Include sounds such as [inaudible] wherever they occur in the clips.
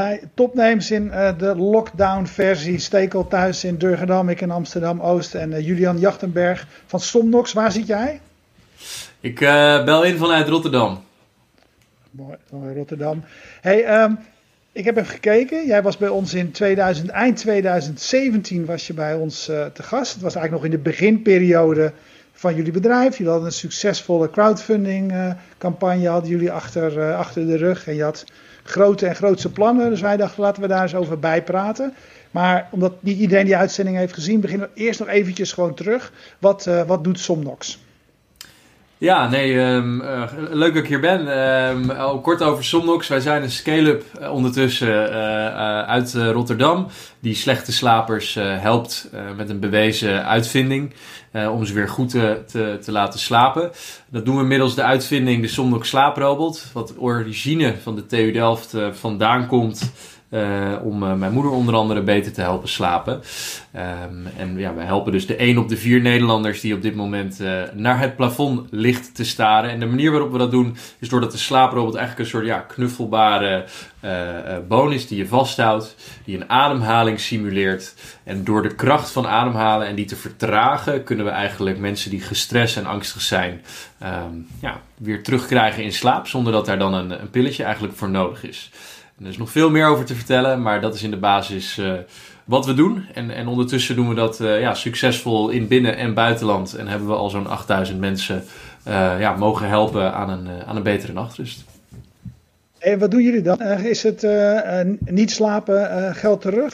bij Topnames in uh, de lockdown-versie. Stekel thuis in Durgedam, ik in Amsterdam-Oost en uh, Julian Jachtenberg van Somnox. Waar zit jij? Ik uh, bel in vanuit Rotterdam. Mooi, Rotterdam. Hey, um, ik heb even gekeken. Jij was bij ons in 2000, eind 2017 was je bij ons te gast. Het was eigenlijk nog in de beginperiode van jullie bedrijf. Jullie hadden een succesvolle crowdfunding campagne hadden jullie achter, achter de rug. En je had grote en grootste plannen. Dus wij dachten, laten we daar eens over bijpraten. Maar omdat niet iedereen die uitzending heeft gezien, beginnen we eerst nog eventjes gewoon terug. Wat, uh, wat doet Somnox? Ja, nee, um, leuk dat ik hier ben. Um, al kort over Somnox. Wij zijn een scale-up uh, ondertussen uit Rotterdam. Die slechte slapers helpt met een bewezen uitvinding. om ze weer goed te, te, te, laten slapen. Dat doen we middels de uitvinding de Somnox slaaprobot. Wat origine van de TU Delft vandaan komt. Uh, om uh, mijn moeder onder andere beter te helpen slapen. Um, en ja, we helpen dus de 1 op de 4 Nederlanders die op dit moment uh, naar het plafond ligt te staren. En de manier waarop we dat doen is doordat de slaaprobot eigenlijk een soort ja, knuffelbare boon is die je vasthoudt, die een ademhaling simuleert. En door de kracht van ademhalen en die te vertragen, kunnen we eigenlijk mensen die gestrest en angstig zijn, um, ja, weer terugkrijgen in slaap. Zonder dat daar dan een pilletje eigenlijk voor nodig is. Er is nog veel meer over te vertellen, maar dat is in de basis uh, wat we doen. En, en ondertussen doen we dat uh, ja, succesvol in binnen- en buitenland. En hebben we al zo'n 8000 mensen uh, ja, mogen helpen aan een, aan een betere nachtrust. En wat doen jullie dan? is het niet slapen geld terug?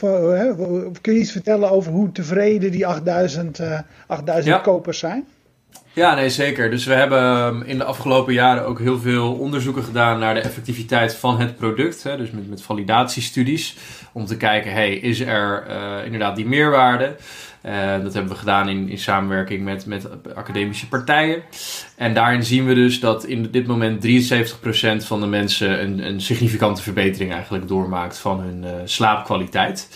kun je iets vertellen over hoe tevreden die 8000, 8000 ja. kopers zijn? Ja, nee, zeker. Dus we hebben ehm, in de afgelopen jaren ook heel veel onderzoeken gedaan naar de effectiviteit van het product. Hè, dus met, met validatiestudies. Om te kijken, hey, is er uh, inderdaad die meerwaarde? Uh, dat hebben we gedaan in, in samenwerking met, met academische partijen. En daarin zien we dus dat in dit moment 73% van de mensen een, een significante verbetering eigenlijk doormaakt van hun uh, slaapkwaliteit.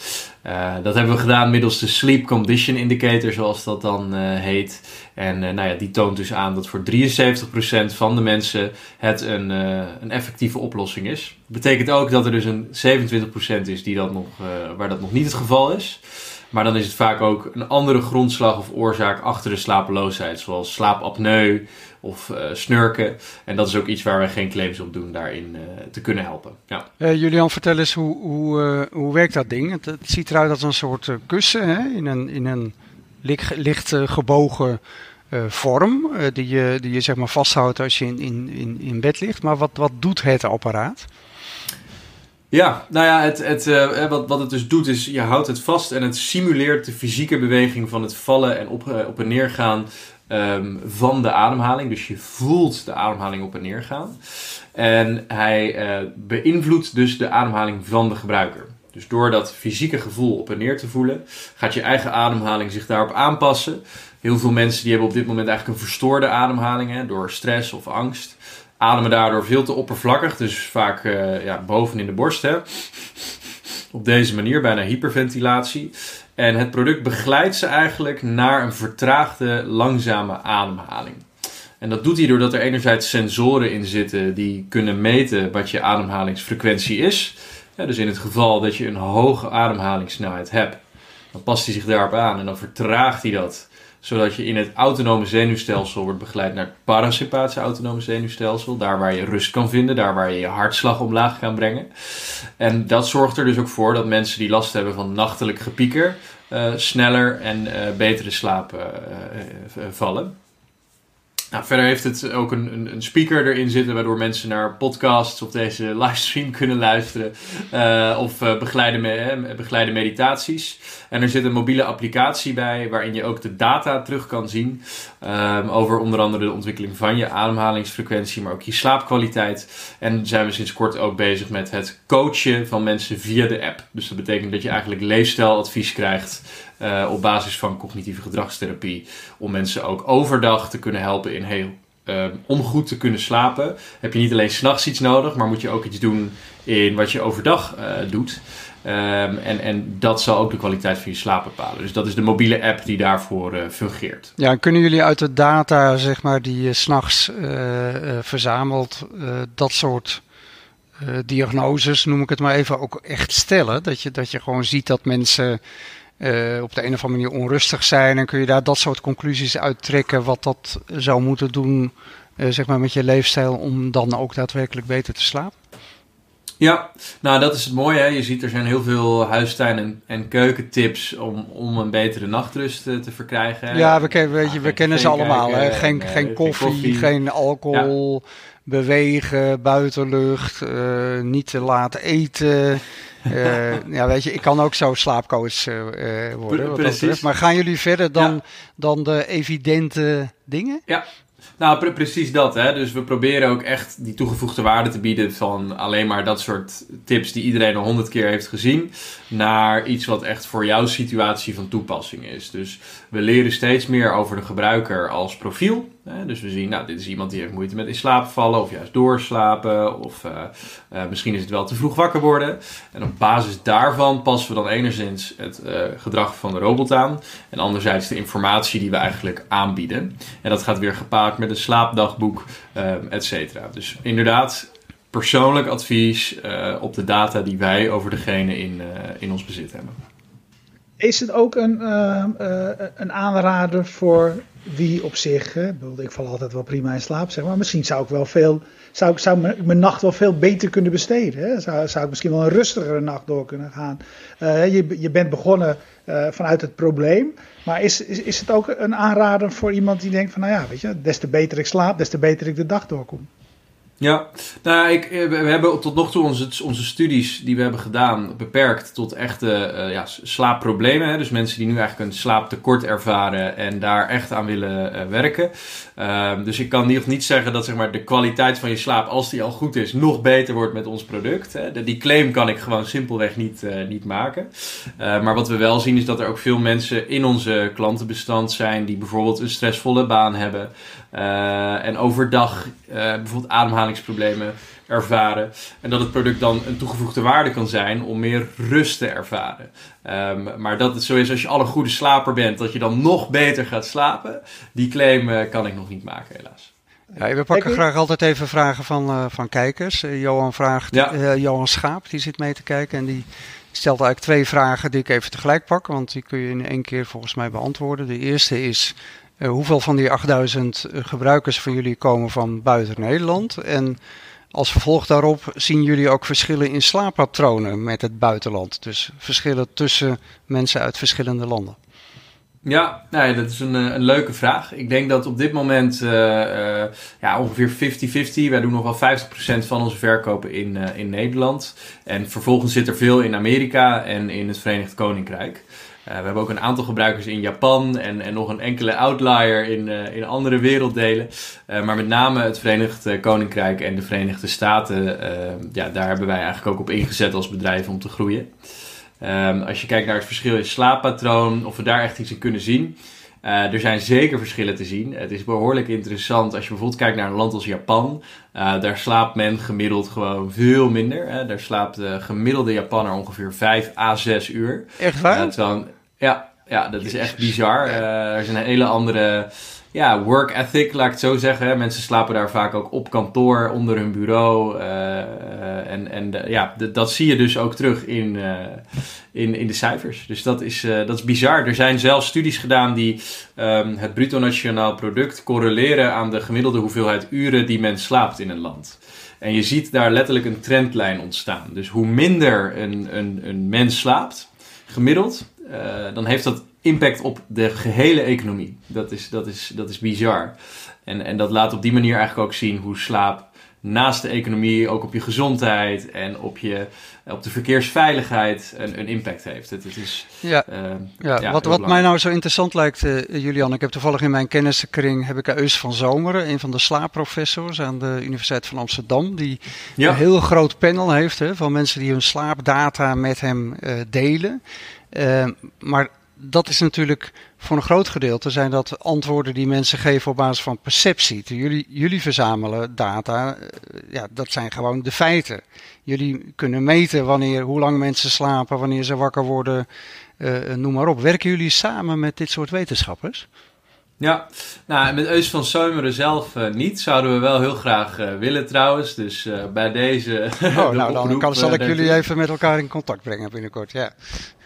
Uh, dat hebben we gedaan middels de Sleep Condition Indicator, zoals dat dan heet. En nou ja, die toont dus aan dat voor 73% van de mensen het een, een effectieve oplossing is. Dat betekent ook dat er dus een 27% is die dat nog, waar dat nog niet het geval is. Maar dan is het vaak ook een andere grondslag of oorzaak achter de slapeloosheid, zoals slaapapneu of uh, snurken. En dat is ook iets waar we geen claims op doen daarin uh, te kunnen helpen. Ja. Uh, Julian, vertel eens hoe, hoe, hoe werkt dat ding? Het, ziet eruit als een soort kussen hè? in een, in een licht, licht gebogen vorm, die, je, die je zeg maar vasthoudt als je in, in, in bed ligt. Maar wat, wat doet het apparaat? Ja, nou ja, het, het, uh, wat, wat het dus doet is, je houdt het vast en het simuleert de fysieke beweging van het vallen en op, uh, op en neer gaan um, van de ademhaling. Dus je voelt de ademhaling op en neer gaan. En hij uh, beïnvloedt dus de ademhaling van de gebruiker. Dus door dat fysieke gevoel op en neer te voelen, gaat je eigen ademhaling zich daarop aanpassen. Heel veel mensen die hebben op dit moment eigenlijk een verstoorde ademhaling hè, door stress of angst ademen daardoor veel te oppervlakkig, dus vaak uh, ja, boven in de borst. Hè. Op deze manier, bijna hyperventilatie. En het product begeleidt ze eigenlijk naar een vertraagde, langzame ademhaling. En dat doet hij doordat er enerzijds sensoren in zitten die kunnen meten wat je ademhalingsfrequentie is. Dus in het geval dat je een hoge ademhalingssnelheid hebt, dan past hij zich daarop aan en dan vertraagt hij dat zodat je in het autonome zenuwstelsel wordt begeleid naar het parasympathische autonome zenuwstelsel. Daar waar je rust kan vinden, daar waar je je hartslag omlaag kan brengen. En dat zorgt er dus ook voor dat mensen die last hebben van nachtelijk gepieker, uh, sneller en uh, betere slaap uh, vallen. Nou, verder heeft het ook een, een, een, speaker erin zitten, waardoor mensen naar podcasts of deze livestream [laughs] kunnen luisteren. Uh, of uh, begeleide, me, meditaties. En er zit een mobiele applicatie bij, waarin je ook de data terug kan zien. Um, over onder andere de ontwikkeling van je ademhalingsfrequentie, maar ook je slaapkwaliteit. En zijn we sinds kort ook bezig met het coachen van mensen via de app. Dus dat betekent dat je eigenlijk leefstijladvies krijgt. Uh, op basis van cognitieve gedragstherapie. Om mensen ook overdag te kunnen helpen in heel. Uh, om goed te kunnen slapen heb je niet alleen s'nachts iets nodig, maar moet je ook iets doen in wat je overdag uh, doet. Um, en, en dat zal ook de kwaliteit van je slaap bepalen. Dus dat is de mobiele app die daarvoor fungeert. Ja, kunnen jullie uit de data zeg maar, die je s'nachts verzamelt, dat soort diagnoses, noem ik het maar even, ook echt stellen. Dat je, dat je gewoon ziet dat mensen op de een of andere manier onrustig zijn. En kun je daar dat soort conclusies uit trekken wat dat zou moeten doen zeg maar met je leefstijl om dan ook daadwerkelijk beter te slapen? Ja, nou dat is het mooie. Hè? Je ziet er zijn heel veel huistuin- en, en keukentips om, om een betere nachtrust te, te verkrijgen. Ja, we, ken, weet je, we kennen ze allemaal. hè? Geen, geen, koffie, geen alcohol, bewegen, buitenlucht, uh, niet te laat eten. Uh, [laughs] ja, weet je, ik kan ook zo slaapcoach uh, worden. Wat Precies. Maar gaan jullie verder dan, ja. dan de evidente dingen? Ja, nou, precies dat. Hè? Dus we proberen ook echt die toegevoegde waarde te bieden van alleen maar dat soort tips die iedereen al honderd keer heeft gezien, naar iets wat echt voor jouw situatie van toepassing is. Dus we leren steeds meer over de gebruiker als profiel. Dus we zien, nou, dit is iemand die heeft moeite met in slaap vallen of juist doorslapen. Of uh, uh, misschien is het wel te vroeg wakker worden. En op basis daarvan passen we dan enerzijds het uh, gedrag van de robot aan. En anderzijds de informatie die we eigenlijk aanbieden. En dat gaat weer gepaard met een slaapdagboek, et cetera. Dus inderdaad, persoonlijk advies op de data die wij over degene in, in ons bezit hebben. Is het ook een, een aanrader voor wie op zich, ik val altijd wel prima in slaap, zeg maar. Misschien zou ik wel veel, zou ik zou mijn nacht wel veel beter kunnen besteden. Hè? Zou, zou ik misschien wel een rustigere nacht door kunnen gaan. Uh, je, je bent begonnen uh, vanuit het probleem. Maar is, is, is het ook een aanrader voor iemand die denkt van, nou ja, weet je, des te beter ik slaap, des te beter ik de dag doorkom. Ja, nou, ik, eh, we hebben tot nog toe onze, onze studies die we hebben gedaan beperkt tot echte uh, ja, slaapproblemen. Hè? Dus mensen die nu eigenlijk een slaaptekort ervaren en daar echt aan willen uh, werken. Uh, dus ik kan nog niet zeggen dat zeg maar, de kwaliteit van je slaap, als die al goed is, nog beter wordt met ons product. Hè? Die claim kan ik gewoon simpelweg niet, niet maken. maar wat we wel zien is dat er ook veel mensen in onze klantenbestand zijn die bijvoorbeeld een stressvolle baan hebben. En overdag bijvoorbeeld ademhaling ademhalingsproblemen ervaren. En dat het product dan een toegevoegde waarde kan zijn om meer rust te ervaren. Um, maar dat het zo is als je al een goede slaper bent, dat je dan nog beter gaat slapen. Die claim uh, kan ik nog niet maken, helaas. Ja, we pakken graag altijd even vragen van, uh, van kijkers. Uh, Johan vraagt, ja. Johan Schaap, die zit mee te kijken en die stelt eigenlijk twee vragen die ik even tegelijk pak, want die kun je in één keer volgens mij beantwoorden. De eerste is, hoeveel van die 8000 gebruikers van jullie komen van buiten Nederland? En als vervolg daarop zien jullie ook verschillen in slaappatronen met het buitenland. Dus verschillen tussen mensen uit verschillende landen. Ja, nou dat is een, een, leuke vraag. Ik denk dat op dit moment ja, ongeveer 50-50. Wij doen nog wel 50% van onze verkopen in, in Nederland. En vervolgens zit er veel in Amerika en in het Verenigd Koninkrijk. Uh, we hebben ook een aantal gebruikers in Japan en, en nog een enkele outlier in, uh, in andere werelddelen. Uh, maar met name het Verenigd Koninkrijk en de Verenigde Staten, ja, daar hebben wij eigenlijk ook op ingezet als bedrijf om te groeien. Um, als je kijkt naar het verschil in slaappatroon, of we daar echt iets in kunnen zien. Er zijn zeker verschillen te zien. Het is behoorlijk interessant als je bijvoorbeeld kijkt naar een land als Japan. daar slaapt men gemiddeld gewoon veel minder. Hè. Daar slaapt de gemiddelde Japanner ongeveer 5 à 6 uur. Echt waar? terwijl, ja, ja, dat is echt bizar. Er is een hele andere ja, work ethic, laat ik het zo zeggen. Mensen slapen daar vaak ook op kantoor, onder hun bureau. Uh, en en ja, dat zie je dus ook terug in, in, in de cijfers. Dus dat is, dat is bizar. Er zijn zelfs studies gedaan die um, het bruto nationaal product correleren aan de gemiddelde hoeveelheid uren die men slaapt in een land. En je ziet daar letterlijk een trendlijn ontstaan. Dus hoe minder een, een, een mens slaapt, gemiddeld, dan heeft dat impact op de gehele economie. Dat is, dat is, dat is bizar. En, en dat laat op die manier eigenlijk ook zien hoe slaap naast de economie ook op je gezondheid en op, je, op de verkeersveiligheid een, een impact heeft. Het, het is, ja, uh, ja, ja, wat, wat mij nou zo interessant lijkt, uh, Julian, ik heb toevallig in mijn kennissenkring heb ik Eus van Zomeren, een van de slaapprofessors aan de Universiteit van Amsterdam, die ja. een heel groot panel heeft hè, van mensen die hun slaapdata met hem uh, delen. Maar dat is natuurlijk voor een groot gedeelte zijn dat antwoorden die mensen geven op basis van perceptie. Jullie, jullie verzamelen data, uh, ja, dat zijn gewoon de feiten. Jullie kunnen meten wanneer, hoe lang mensen slapen, wanneer ze wakker worden, uh, noem maar op. Werken jullie samen met dit soort wetenschappers? Ja, nou, met Eus van Seumeren zelf uh, niet. Zouden we wel heel graag uh, willen trouwens. Dus uh, bij deze. Oh, [laughs] nou, dan kan, zal ik jullie even met elkaar in contact brengen binnenkort. Ja.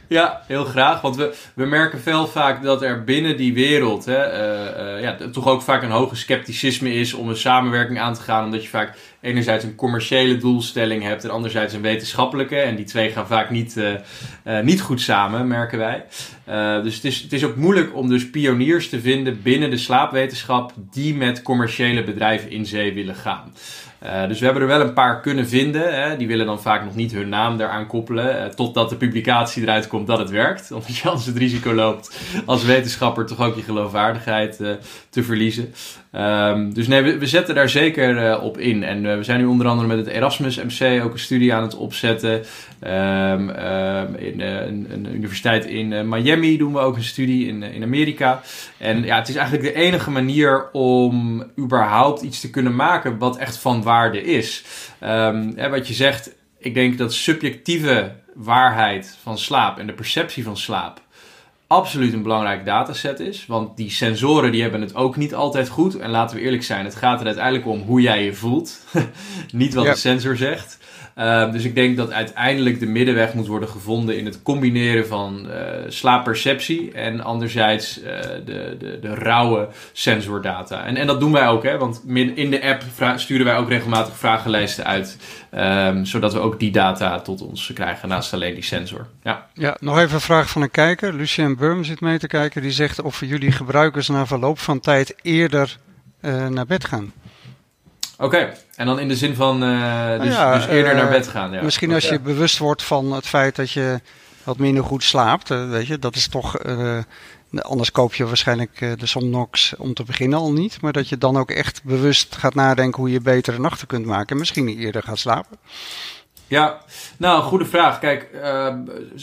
Ja, heel graag. Want we, we merken veel vaak dat er binnen die wereld hè, uh, uh, ja, toch ook vaak een hoge scepticisme is om een samenwerking aan te gaan. Omdat je vaak enerzijds een commerciële doelstelling hebt en anderzijds een wetenschappelijke. En die twee gaan vaak niet, uh, niet goed samen, merken wij. dus het is, het is ook moeilijk om dus pioniers te vinden binnen de slaapwetenschap die met commerciële bedrijven in zee willen gaan. Uh, dus we hebben er wel een paar kunnen vinden. Hè. Die willen dan vaak nog niet hun naam eraan koppelen. Uh, totdat de publicatie eruit komt dat het werkt. [laughs] Omdat je anders het risico loopt als wetenschapper toch ook je geloofwaardigheid uh, te verliezen. Um, dus nee, we, zetten daar zeker op in. En we zijn nu onder andere met het Erasmus MC ook een studie aan het opzetten. Um, um, in een, een, universiteit in Miami doen we ook een studie in, in Amerika. En ja, het is eigenlijk de enige manier om überhaupt iets te kunnen maken wat echt van waarde is. Um, hè, wat je zegt, ik denk dat subjectieve waarheid van slaap en de perceptie van slaap absoluut een belangrijk dataset is. Want die sensoren die hebben het ook niet altijd goed. En laten we eerlijk zijn, het gaat er uiteindelijk om hoe jij je voelt. [laughs] niet wat de sensor zegt. Uh, dus ik denk dat uiteindelijk de middenweg moet worden gevonden in het combineren van uh, slaapperceptie en anderzijds uh, de, de, de rauwe sensordata. En, en dat doen wij ook, hè, want in de app sturen wij ook regelmatig vragenlijsten uit, um, zodat we ook die data tot ons krijgen naast alleen die sensor. Ja, ja nog even een vraag van een kijker. Lucien Burm zit mee te kijken. Die zegt of jullie gebruikers na verloop van tijd eerder naar bed gaan. Oké, en dan in de zin van uh, dus, ja, dus, eerder uh, naar bed gaan. Ja. Misschien als je bewust wordt van het feit dat je wat minder goed slaapt. Uh, weet je, dat is toch. anders koop je waarschijnlijk de Somnox om te beginnen al niet. Maar dat je dan ook echt bewust gaat nadenken hoe je betere nachten kunt maken. En misschien eerder gaat slapen. Ja, nou, goede vraag. Kijk, uh,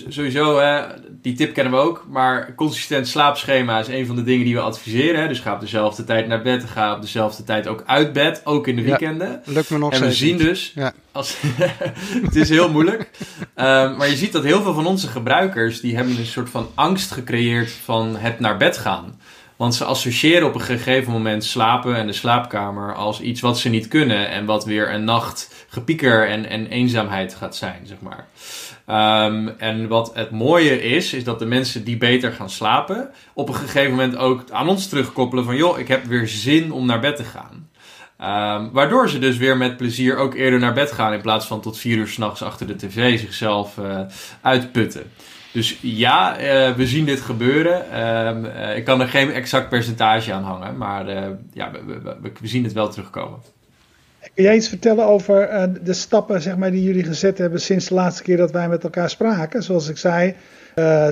sowieso, hè, die tip kennen we ook. Maar consistent slaapschema is een van de dingen die we adviseren. Hè. Dus ga op dezelfde tijd naar bed. Ga op dezelfde tijd ook uit bed. Ook in de weekenden. Ja, lukt me nog En we zien dus... Ja. Als, [laughs] het is heel moeilijk. Uh, maar je ziet dat heel veel van onze gebruikers... die hebben een soort van angst gecreëerd van het naar bed gaan. Want ze associëren op een gegeven moment slapen en de slaapkamer als iets wat ze niet kunnen. En wat weer een nacht gepieker en, en eenzaamheid gaat zijn, zeg maar. Um, en wat het mooie is, is dat de mensen die beter gaan slapen, op een gegeven moment ook aan ons terugkoppelen van joh, ik heb weer zin om naar bed te gaan. Um, waardoor ze dus weer met plezier ook eerder naar bed gaan in plaats van tot vier uur s'nachts achter de tv zichzelf uh, uitputten. Dus ja, uh, we zien dit gebeuren. Uh, uh, ik kan er geen exact percentage aan hangen, maar ja, we, we, we, zien het wel terugkomen. Kun jij iets vertellen over de stappen zeg maar, die jullie gezet hebben sinds de laatste keer dat wij met elkaar spraken? Zoals ik zei,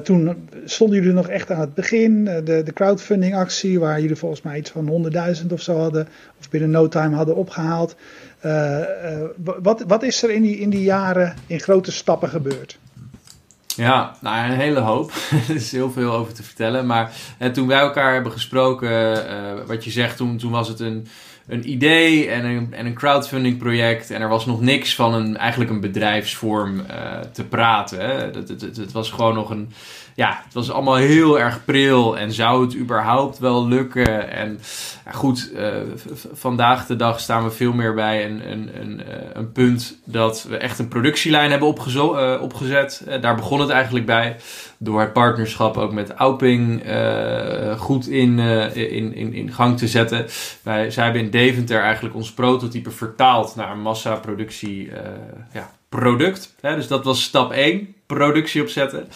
toen stonden jullie nog echt aan het begin, de, de crowdfunding actie, waar jullie volgens mij iets van 100.000 of zo hadden, of binnen no time hadden opgehaald. wat, wat is er in die, in die jaren in grote stappen gebeurd? Ja, nou een hele hoop. [laughs] er is heel veel over te vertellen. Maar toen wij elkaar hebben gesproken, uh, wat je zegt, toen, toen was het een, een idee en een, en een crowdfunding project. En er was nog niks van een, eigenlijk een bedrijfsvorm uh, te praten. Hè. Het, het, was gewoon nog een. Ja, het was allemaal heel erg pril. En zou het überhaupt wel lukken? En goed, uh, vandaag de dag staan we veel meer bij een, een, een, een punt dat we echt een productielijn hebben opgezet. daar begon het eigenlijk bij door het partnerschap ook met Auping goed in, in, in, in gang te zetten. Wij, zij hebben in Deventer eigenlijk ons prototype vertaald naar een massaproductie ja, product. Hè? Dus dat was stap 1, productie opzetten.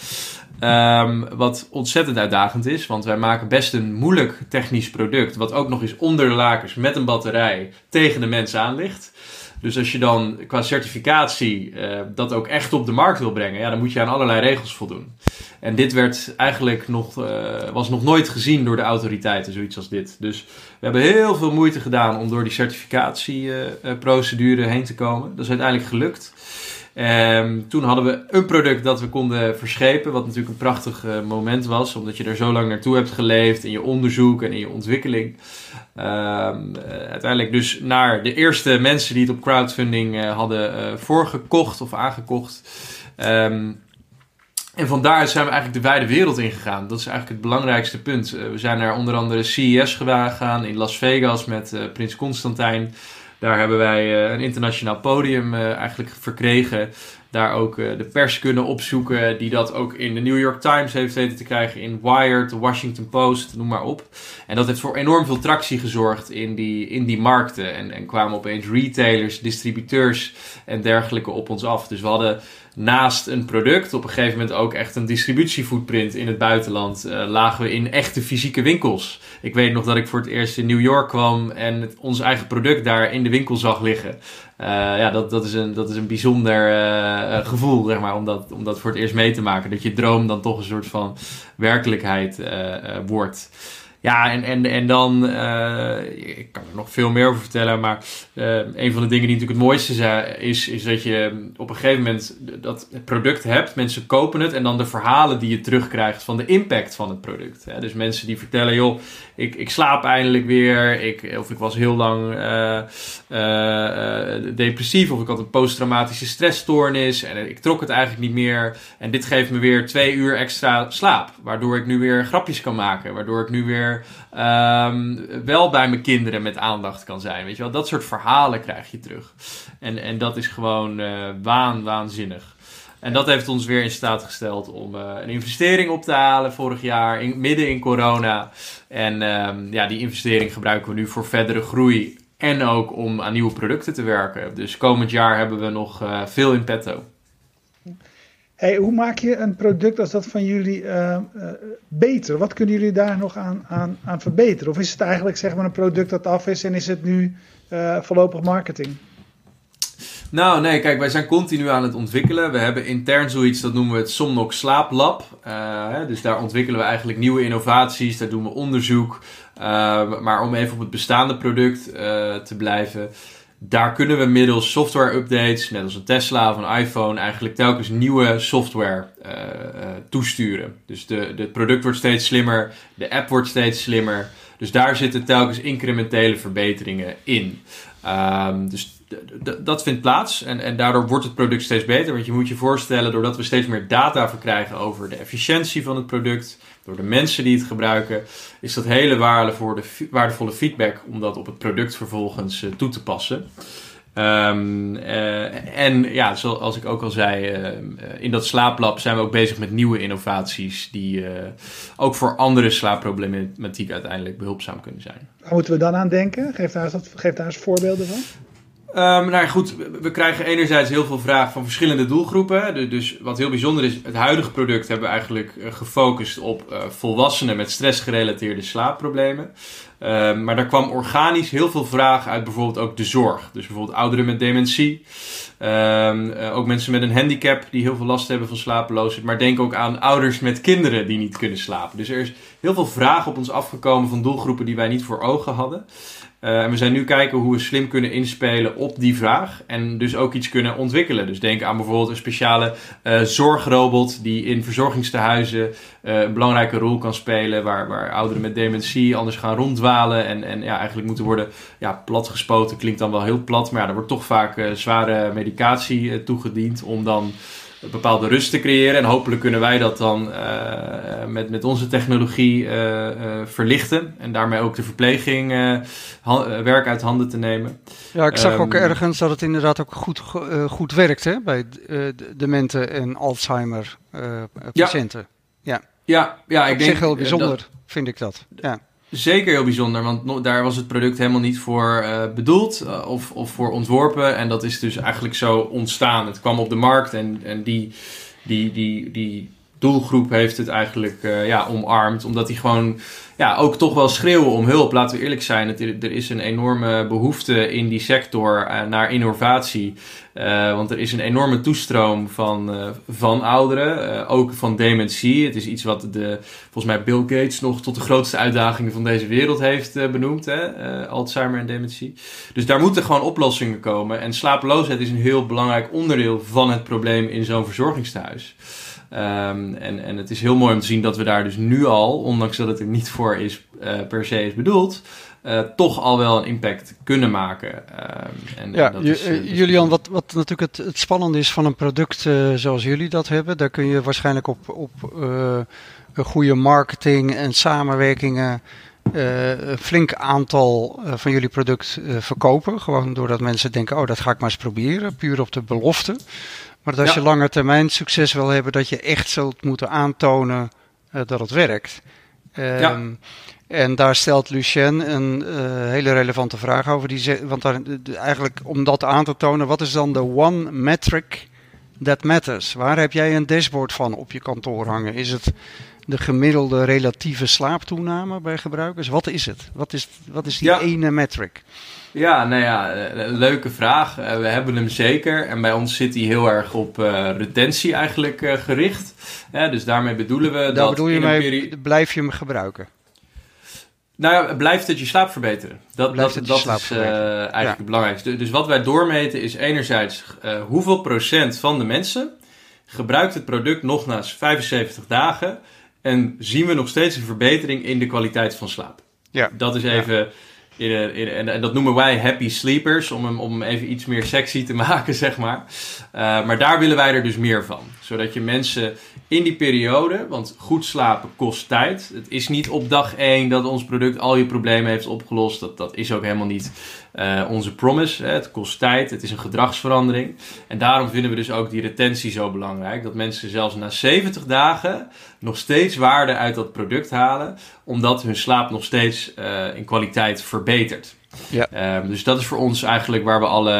Um, wat ontzettend uitdagend is, want wij maken best een moeilijk technisch product, wat ook nog eens onder de lakens met een batterij tegen de mensen aan ligt. Dus als je dan qua certificatie uh, dat ook echt op de markt wil brengen, ja, dan moet je aan allerlei regels voldoen. En dit werd eigenlijk nog, uh, was nog nooit gezien door de autoriteiten, zoiets als dit. Dus we hebben heel veel moeite gedaan om door die certificatieprocedure uh, heen te komen. Dat is uiteindelijk gelukt. Um, toen hadden we een product dat we konden verschepen, wat natuurlijk een prachtig uh, moment was, omdat je er zo lang naartoe hebt geleefd in je onderzoek en in je ontwikkeling. Um, uh, uiteindelijk dus naar de eerste mensen die het op crowdfunding uh, hadden voorgekocht of aangekocht. Um, En van daaruit zijn we eigenlijk de wijde wereld ingegaan. Dat is eigenlijk het belangrijkste punt. we zijn naar onder andere CES gegaan in Las Vegas met Prins Constantijn. Daar hebben wij een internationaal podium eigenlijk verkregen daar ook uh, de pers kunnen opzoeken, die dat ook in de New York Times heeft weten te krijgen, in Wired, de Washington Post, noem maar op. En dat heeft voor enorm veel tractie gezorgd in die, in die markten. En, en kwamen opeens retailers, distributeurs en dergelijke op ons af. Dus we hadden naast een product op een gegeven moment ook echt een distributiefootprint in het buitenland. Uh, lagen we in echte fysieke winkels. Ik weet nog dat ik voor het eerst in New York kwam en het, ons eigen product daar in de winkel zag liggen. Uh, ja, dat, dat, is een, dat is een bijzonder uh, gevoel, zeg maar, om dat, om dat voor het eerst mee te maken. Dat je droom dan toch een soort van werkelijkheid wordt. Ja, en, en, en dan, uh, ik kan er nog veel meer over vertellen, maar uh, een van de dingen die natuurlijk het mooiste is, is dat je op een gegeven moment dat product hebt, mensen kopen het en dan de verhalen die je terugkrijgt van de impact van het product. Dus mensen die vertellen, joh, ik, ik slaap eindelijk weer, ik, of ik was heel lang uh, depressief, of ik had een posttraumatische stressstoornis en ik trok het eigenlijk niet meer. En dit geeft me weer twee uur extra slaap, waardoor ik nu weer grapjes kan maken, waardoor ik nu weer Ehm, wel bij mijn kinderen met aandacht kan zijn. Weet je wel, dat soort verhalen krijg je terug. En, en dat is gewoon uh, waan, waanzinnig. En dat heeft ons weer in staat gesteld om uh, een investering op te halen vorig jaar, in, midden in corona. En um, ja, die investering gebruiken we nu voor verdere groei. En ook om aan nieuwe producten te werken. Dus komend jaar hebben we nog uh, veel in petto. Hey, hoe maak je een product als dat van jullie uh, uh, beter? Wat kunnen jullie daar nog aan, aan, aan, verbeteren? Of is het eigenlijk zeg maar een product dat af is en is het nu uh, voorlopig marketing? Nou, nee, kijk, wij zijn continu aan het ontwikkelen. We hebben intern zoiets, dat noemen we het Somnox Slaaplab. Hè, dus daar ontwikkelen we eigenlijk nieuwe innovaties, daar doen we onderzoek. maar om even op het bestaande product te blijven daar kunnen we middels software updates, net als een Tesla of een iPhone, eigenlijk telkens nieuwe software uh, uh, toesturen. Dus de, het product wordt steeds slimmer, de app wordt steeds slimmer. Dus daar zitten telkens incrementele verbeteringen in. Um, dus dat vindt plaats en, en daardoor wordt het product steeds beter. Want je moet je voorstellen, doordat we steeds meer data verkrijgen over de efficiëntie van het product, door de mensen die het gebruiken, is dat hele waardevolle, feedback om dat op het product vervolgens uh, toe te passen. Um, uh, en ja, zoals ik ook al zei, uh, in dat slaaplab zijn we ook bezig met nieuwe innovaties die ook voor andere slaapproblematiek uiteindelijk behulpzaam kunnen zijn. Waar moeten we dan aan denken? Geef daar eens, geef daar eens voorbeelden van. Um, nou goed, we krijgen enerzijds heel veel vragen van verschillende doelgroepen. Dus wat heel bijzonder is, het huidige product hebben we eigenlijk eh, gefocust op uh, volwassenen met stressgerelateerde slaapproblemen. Um, maar daar kwam organisch heel veel vraag uit bijvoorbeeld ook de zorg. Dus bijvoorbeeld ouderen met dementie. Um, uh, ook mensen met een handicap die heel veel last hebben van slapeloosheid. Maar denk ook aan ouders met kinderen die niet kunnen slapen. Dus er is heel veel vraag op ons afgekomen van doelgroepen die wij niet voor ogen hadden. Uh, en we zijn nu kijken hoe we slim kunnen inspelen op die vraag. En dus ook iets kunnen ontwikkelen. Dus denk aan bijvoorbeeld een speciale uh, zorgrobot die in verzorgingstehuizen uh, een belangrijke rol kan spelen. Waar, waar ouderen met dementie anders gaan ronddwalen. En, en ja, eigenlijk moeten worden ja, platgespoten. Klinkt dan wel heel plat. Maar ja, er wordt toch vaak zware medicatie toegediend om dan bepaalde rust te creëren. En hopelijk kunnen wij dat dan uh, met, met onze technologie uh, verlichten. En daarmee ook de verpleging werk uit handen te nemen. Ja, ik zag um, ook ergens dat het inderdaad ook goed, goed werkt hè, bij dementen en Alzheimer patiënten. Ja, ja, ja, ja ik Op denk... zich heel bijzonder, dat, vind ik dat. Ja. Zeker heel bijzonder, want daar was het product helemaal niet voor uh, bedoeld uh, of, of voor ontworpen. En dat is dus eigenlijk zo ontstaan. Het kwam op de markt en, en die, die, die, die doelgroep heeft het eigenlijk uh, ja, omarmd. Omdat die gewoon ja, ook toch wel schreeuwen om hulp. Laten we eerlijk zijn, er is een enorme behoefte in die sector uh, naar innovatie. Uh, want er is een enorme toestroom van, uh, van ouderen, ook van dementie. Het is iets wat de, volgens mij Bill Gates nog tot de grootste uitdagingen van deze wereld heeft benoemd. Hè? Alzheimer en dementie. Dus daar moeten gewoon oplossingen komen. En slapeloosheid is een heel belangrijk onderdeel van het probleem in zo'n verzorgingstehuis. Um, en, en het is heel mooi om te zien dat we daar dus nu al, ondanks dat het er niet voor voor is, per se is bedoeld, toch al wel een impact kunnen maken. Ehm, en, ja, dat is, dus Julian, wat, wat natuurlijk het, het spannende is van een product zoals jullie dat hebben, daar kun je waarschijnlijk op, op een goede marketing en samenwerkingen uh, een flink aantal uh, van jullie product uh, verkopen. Gewoon doordat mensen denken, oh dat ga ik maar eens proberen. Puur op de belofte. Maar dat als je langer termijn succes wil hebben, dat je echt zult moeten aantonen dat het werkt. Um, ja. En daar stelt Lucien een hele relevante vraag over. Die want daar, eigenlijk om dat aan te tonen, wat is dan de one metric that matters? Waar heb jij een dashboard van op je kantoor hangen? Is het de gemiddelde relatieve slaaptoename bij gebruikers? Wat is het? Wat is, wat is die ene metric? Ja, nou ja, eh, leuke vraag. Eh, we hebben hem zeker. En bij ons zit hij heel erg op uh, retentie eigenlijk uh, gericht. dus daarmee bedoelen we Daar dat... bedoel je mee, blijf je hem gebruiken? Nou ja, blijft het je slaap verbeteren. Dat, dat, dat is eigenlijk ja. het belangrijkste. Dus wat wij doormeten is enerzijds hoeveel procent van de mensen gebruikt het product nog na 75 dagen en zien we nog steeds een verbetering in de kwaliteit van slaap. Ja. Dat is even. In, en, en, dat noemen wij happy sleepers, om hem, om hem even iets meer sexy te [laughs] maken, zeg maar. Uh, maar daar willen wij er dus meer van. Zodat je mensen in die periode, want goed slapen kost tijd. Het is niet op dag 1 dat ons product al je problemen heeft opgelost. Dat, dat is ook helemaal niet uh, onze promise. Hè. Het kost tijd, het is een gedragsverandering. En daarom vinden we dus ook die retentie zo belangrijk. Dat mensen zelfs na 70 dagen nog steeds waarde uit dat product halen, omdat hun slaap nog steeds uh, in kwaliteit verbetert. Ja. Um, dus dat is voor ons eigenlijk waar we alle,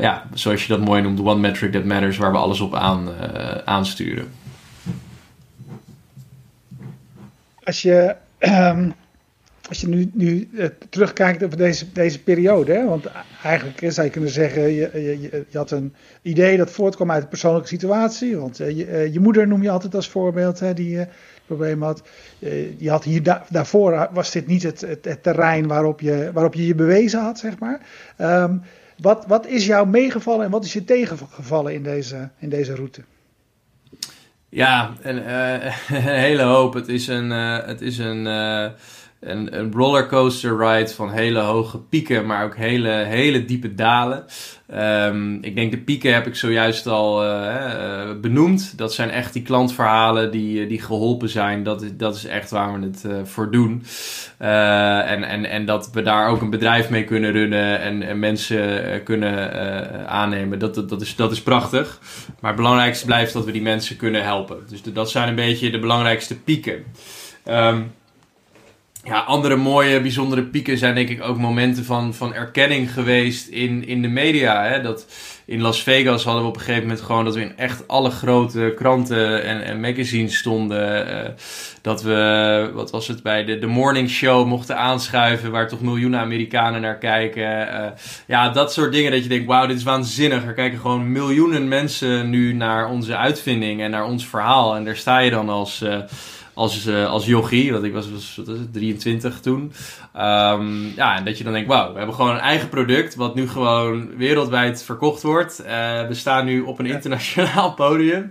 ja, zoals je dat mooi noemt, de one metric that matters, waar we alles op aan, uh, aansturen. Als je um, als je nu, nu uh, terugkijkt op deze, deze periode, hè, want eigenlijk zou je kunnen zeggen, je, je, je, had een idee dat voortkwam uit een persoonlijke situatie. Want uh, je, uh, je, moeder noem je altijd als voorbeeld, hè, die probleem had. je had hier da daarvoor was dit niet het, het, het, terrein waarop je, waarop je je bewezen had, zeg maar. Um, wat, wat is jou meegevallen en wat is je tegengevallen in deze, in deze route? Ja, een, [laughs] een hele hoop. Het is een, het is een een, een rollercoaster ride van hele hoge pieken, maar ook hele, hele diepe dalen. Um, ik denk de pieken heb ik zojuist al uh, benoemd. Dat zijn echt die klantverhalen die, eh, die geholpen zijn. Dat, dat is echt waar we het voor doen. En, en, en dat we daar ook een bedrijf mee kunnen runnen en, en mensen kunnen aannemen. Dat, dat, dat, is, dat is prachtig. Maar het belangrijkste blijft dat we die mensen kunnen helpen. Dus dat zijn een beetje de belangrijkste pieken. Um, ja, andere mooie, bijzondere pieken zijn denk ik ook momenten van, van erkenning geweest in, in de media. Hè? Dat in Las Vegas hadden we op een gegeven moment gewoon dat we in echt alle grote kranten en, en magazines stonden. Uh, dat we, wat was het, bij de, de morning show mochten aanschuiven waar toch miljoenen Amerikanen naar kijken. Uh, ja, dat soort dingen dat je denkt, wauw, dit is waanzinnig. Er kijken gewoon miljoenen mensen nu naar onze uitvinding en naar ons verhaal. En daar sta je dan als... Uh, als, uh, als jochie, want ik was, was wat is het, 23 toen. Um, ja, en dat je dan denkt, wauw, we hebben gewoon een eigen product wat nu gewoon wereldwijd verkocht wordt. Uh, we staan nu op een internationaal [laughs] podium.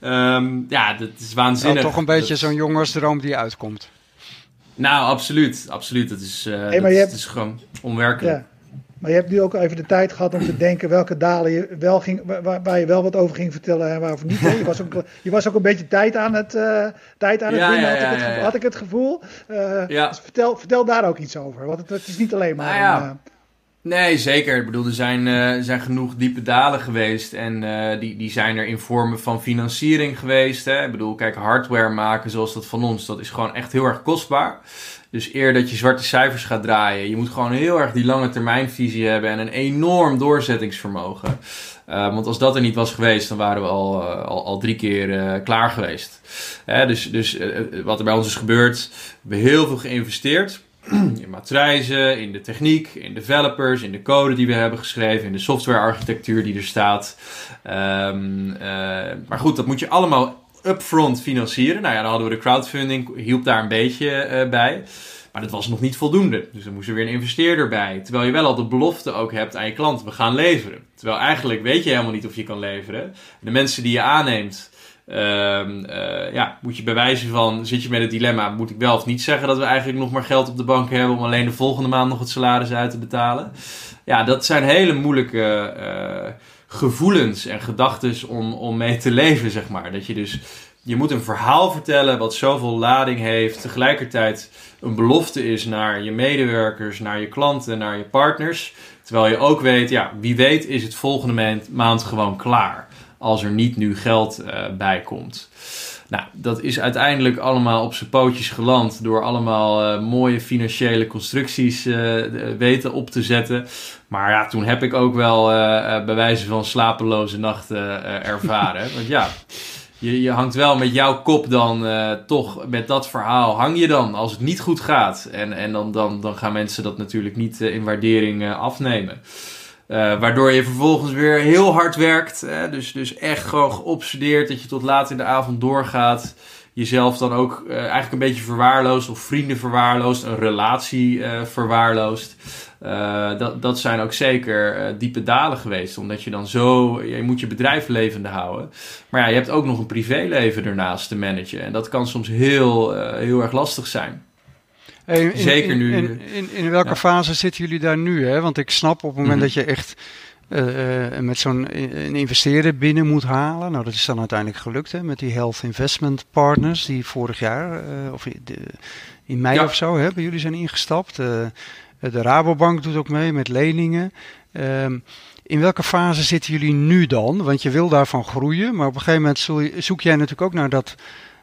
Um, ja, dat is waanzinnig. toch een beetje zo'n jongensdroom die uitkomt. Nou, absoluut. Absoluut. Dat is, uh, hey, dat, hebt... is gewoon onwerkelijk. Ja. Maar je hebt nu ook even de tijd gehad om te denken welke dalen je wel ging, waar, waar je wel wat over ging vertellen en waarvoor niet. Je was, ook, [laughs] je was ook een beetje tijd aan het, uh, tijd aan het ja, winnen, ja, had, ik het, had, ik het, gevoel. Uh, dus vertel, vertel daar ook iets over, want het, het is niet alleen maar... Nou een, uh, Nee, zeker. Ik bedoel, er zijn, uh, zijn genoeg diepe dalen geweest. En uh, die, die zijn er in vormen van financiering geweest. Hè. Ik bedoel, kijk, hardware maken zoals dat van ons, dat is gewoon echt heel erg kostbaar. Dus eer dat je zwarte cijfers gaat draaien, je moet gewoon heel erg die lange termijnvisie hebben en een enorm doorzettingsvermogen. Uh, want als dat er niet was geweest, dan waren we al, al, al, drie keer klaar geweest. dus dus wat er bij ons is gebeurd, we hebben heel veel geïnvesteerd. [clears throat] in matrijzen, in de techniek, in developers, in de code die we hebben geschreven, in de softwarearchitectuur die er staat. Um, uh, maar goed, dat moet je allemaal upfront financieren. Nou ja, dan hadden we de crowdfunding, hielp daar een beetje uh, bij. Maar dat was nog niet voldoende. Dus dan moest er weer een investeerder bij. Terwijl je wel al de belofte ook hebt aan je klant, we gaan leveren. Terwijl eigenlijk weet je helemaal niet of je kan leveren. De mensen die je aanneemt, ehm, eh, ja, moet je bewijzen van, zit je met het dilemma, moet ik wel of niet zeggen dat we eigenlijk nog maar geld op de bank hebben om alleen de volgende maand nog het salaris uit te betalen? Ja, dat zijn hele moeilijke eh, gevoelens en gedachten om, om mee te leven, zeg maar. Dat je dus, je moet een verhaal vertellen wat zoveel lading heeft, tegelijkertijd een belofte is naar je medewerkers, naar je klanten, naar je partners. Terwijl je ook weet, ja, wie weet is het volgende maand gewoon klaar. Als er niet nu geld uh, bij komt. Nou, dat is uiteindelijk allemaal op zijn pootjes geland door allemaal uh, mooie financiële constructies uh, weten op te zetten. Maar ja, toen heb ik ook wel bij wijze van slapeloze nachten ervaren. [laughs] Want ja, je, je hangt wel met jouw kop dan uh, toch met dat verhaal hang je dan als het niet goed gaat. En, en dan, dan, dan gaan mensen dat natuurlijk niet uh, in waardering uh, afnemen. Waardoor je vervolgens weer heel hard werkt. dus, dus echt gewoon geobsedeerd dat je tot laat in de avond doorgaat. Jezelf dan ook eigenlijk een beetje verwaarloost of vrienden verwaarloost. Een relatie verwaarloost. Uh, dat, dat zijn ook zeker diepe dalen geweest. Omdat je dan zo. Je moet je bedrijf levende houden. Maar ja, je hebt ook nog een privéleven ernaast te managen. En dat kan soms heel, heel erg lastig zijn. Hey, in, zeker in, nu. In, in, in welke ja. fase zitten jullie daar nu? Hè? Want ik snap op het moment mm -hmm. dat je echt. met zo'n een investeerder binnen moet halen. Nou, dat is dan uiteindelijk gelukt hè, met die Health Investment Partners, die vorig jaar, of in mei ja. of zo, hè, bij jullie zijn ingestapt. De Rabobank doet ook mee met leningen. Um, in welke fase zitten jullie nu dan? Want je wil daarvan groeien, maar op een gegeven moment zoek jij natuurlijk ook naar dat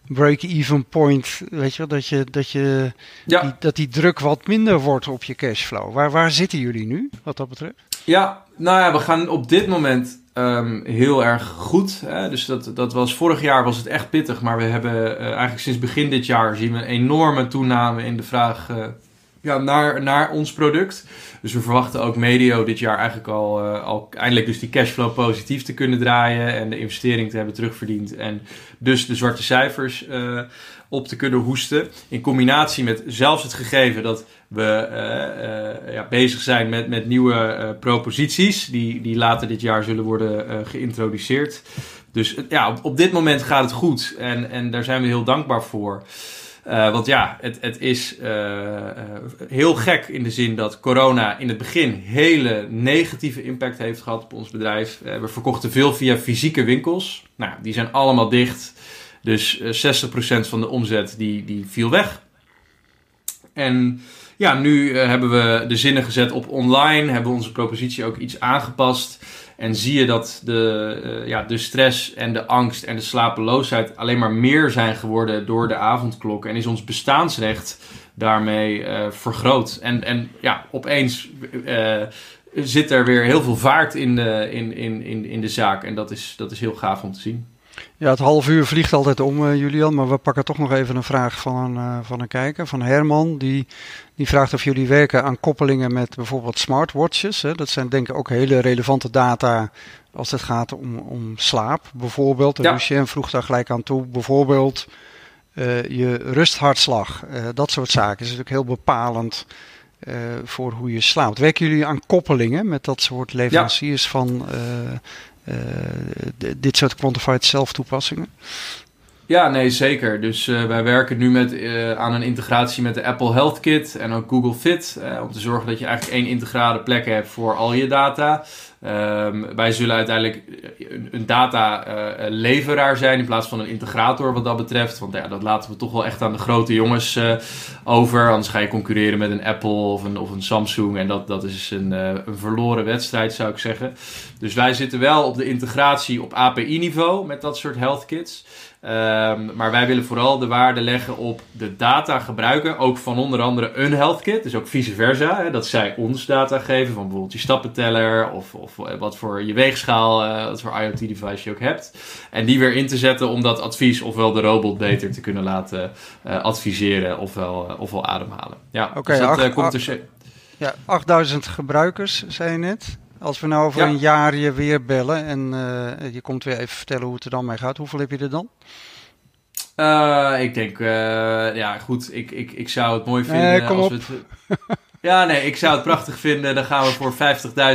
break-even point. Weet je, dat, je, dat, je ja. die, dat die druk wat minder wordt op je cashflow. Waar, waar zitten jullie nu, wat dat betreft? Ja, nou ja, we gaan op dit moment um, heel erg goed. Hè? Dus dat, dat was, vorig jaar was het echt pittig, maar we hebben uh, eigenlijk sinds begin dit jaar zien we een enorme toename in de vraag uh, ja, naar, naar ons product. Dus we verwachten ook medio dit jaar eigenlijk al, uh, al eindelijk dus die cashflow positief te kunnen draaien en de investering te hebben terugverdiend en dus de zwarte cijfers uh, op te kunnen hoesten. In combinatie met zelfs het gegeven dat we uh, ja, bezig zijn met, met nieuwe proposities die, die later dit jaar zullen worden geïntroduceerd. Dus ja, op, op dit moment gaat het goed en, en daar zijn we heel dankbaar voor. Uh, want ja, het, het is uh, uh, heel gek in de zin dat corona in het begin hele negatieve impact heeft gehad op ons bedrijf. we verkochten veel via fysieke winkels. Nou, die zijn allemaal dicht. Dus 60% van de omzet die, die viel weg. En ja, nu hebben we de zinnen gezet op online. Hebben we onze propositie ook iets aangepast. En zie je dat de, uh, ja, de stress en de angst en de slapeloosheid alleen maar meer zijn geworden door de avondklok. En is ons bestaansrecht daarmee uh, vergroot. En, en ja, opeens uh, zit er weer heel veel vaart in de, in, in, in, in de zaak. En dat is, dat is heel gaaf om te zien. Ja, het half uur vliegt altijd om, uh, Julian. Maar we pakken toch nog even een vraag van een, uh, van een kijker, van Herman. Die, die vraagt of jullie werken aan koppelingen met bijvoorbeeld smartwatches. Hè. Dat zijn denk ik ook hele relevante data als het gaat om, om slaap bijvoorbeeld. En ja. Lucien vroeg daar gelijk aan toe. Bijvoorbeeld uh, je rusthartslag. dat soort zaken is natuurlijk heel bepalend voor hoe je slaapt. Werken jullie aan koppelingen met dat soort leveranciers ja. van dit soort quantified self toepassingen? Ja, nee, zeker. Dus uh, wij werken nu met, uh, aan een integratie met de Apple Health Kit en ook Google Fit. Om te zorgen dat je eigenlijk één integrale plek hebt voor al je data. Um, wij zullen uiteindelijk een, een data leveraar zijn in plaats van een integrator wat dat betreft. Want ja, dat laten we toch wel echt aan de grote jongens over. Anders ga je concurreren met een Apple of een, of een Samsung. En dat, dat is een, een verloren wedstrijd, zou ik zeggen. Dus wij zitten wel op de integratie op API-niveau met dat soort health kits. Um, maar wij willen vooral de waarde leggen op de data gebruiken. Ook van onder andere een health kit. Dus ook vice versa. Hè, dat zij ons data geven. Van bijvoorbeeld je stappenteller. Of, of wat voor je weegschaal. Uh, wat voor IoT device je ook hebt. En die weer in te zetten om dat advies. Ofwel de robot beter te kunnen laten uh, adviseren. Ofwel, ofwel ademhalen. Ja, okay, dus dat komt er... Ja, 8000 gebruikers, zei je net. Als we nou over ja. een jaar je weer bellen en je komt weer even vertellen hoe het er dan mee gaat, hoeveel heb je er dan? Uh, ik denk, uh, ja goed, ik, ik, ik zou het mooi vinden nee, als op. we het... [laughs] Ja, nee, ik zou het prachtig vinden. Dan gaan we voor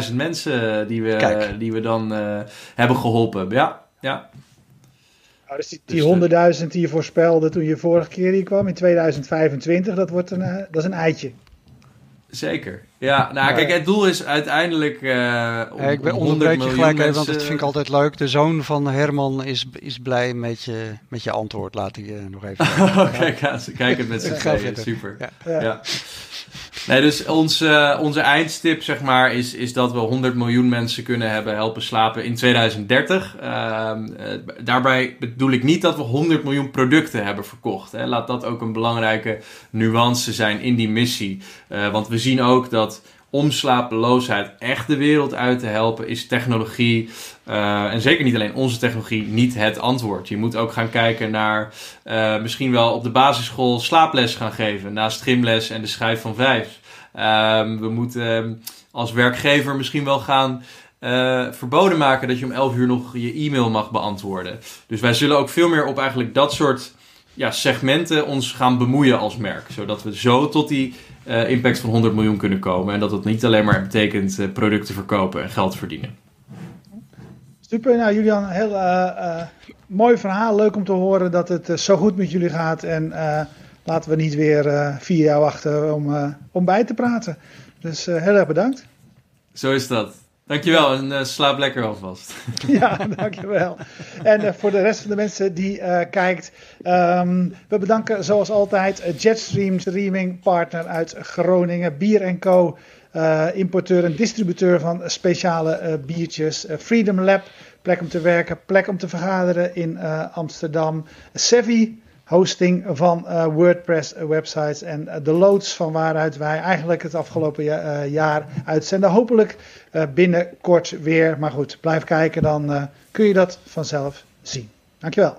50.000 mensen die we, die we dan hebben geholpen. Ja, ja. Oh, dus die, die 100.000 die je voorspelde toen je vorige keer hier kwam in 2025, dat, wordt een, dat is een eitje. Zeker. Ja, nou kijk, het doel is uiteindelijk. Uh, om, ik ben onderbreek je gelijk even, want dat vind ik altijd leuk. De zoon van Herman is, is blij met je, met je antwoord. Laat ik je nog even. [laughs] oh, kijk, kijk het met z'n Super. Ja. ja. Dus onze, onze eindstip zeg maar, is, is dat we 100 miljoen mensen kunnen hebben helpen slapen in 2030. Ehm, eh, daarbij bedoel ik niet dat we 100 miljoen producten hebben verkocht. Hè. Laat dat ook een belangrijke nuance zijn in die missie. Uh, want we zien ook dat om slapeloosheid echt de wereld uit te helpen, is technologie, en zeker niet alleen onze technologie, niet het antwoord. Je moet ook gaan kijken naar misschien wel op de basisschool slaaples gaan geven, naast gymles en de schrijf van vijf. Uh, we moeten als werkgever misschien wel gaan uh, verboden maken dat je om 11 uur nog je e-mail mag beantwoorden. Dus wij zullen ook veel meer op eigenlijk dat soort ja, segmenten ons gaan bemoeien als merk. Zodat we zo tot die uh, impact van 100 miljoen kunnen komen. En dat het niet alleen maar betekent uh, producten verkopen en geld verdienen. Super, nou Julian, heel mooi verhaal. Leuk om te horen dat het zo goed met jullie gaat. En laten we niet weer vier jaar wachten om, om bij te praten. Dus heel erg bedankt. Zo is dat. Dankjewel en uh, slaap lekker alvast. [laughs] ja, dankjewel. En uh, voor de rest van de mensen die uh, kijkt, um, we bedanken zoals altijd Jetstream Streaming Partner uit Groningen, Bier Co. importeur en distributeur van speciale biertjes. Freedom Lab, plek om te werken, plek om te vergaderen in Amsterdam. Sevi, hosting van uh, WordPress websites en uh, de loods van waaruit wij eigenlijk het afgelopen uh, jaar uitzenden. Hopelijk binnenkort weer. Maar goed, blijf kijken, dan kun je dat vanzelf zien. Dankjewel.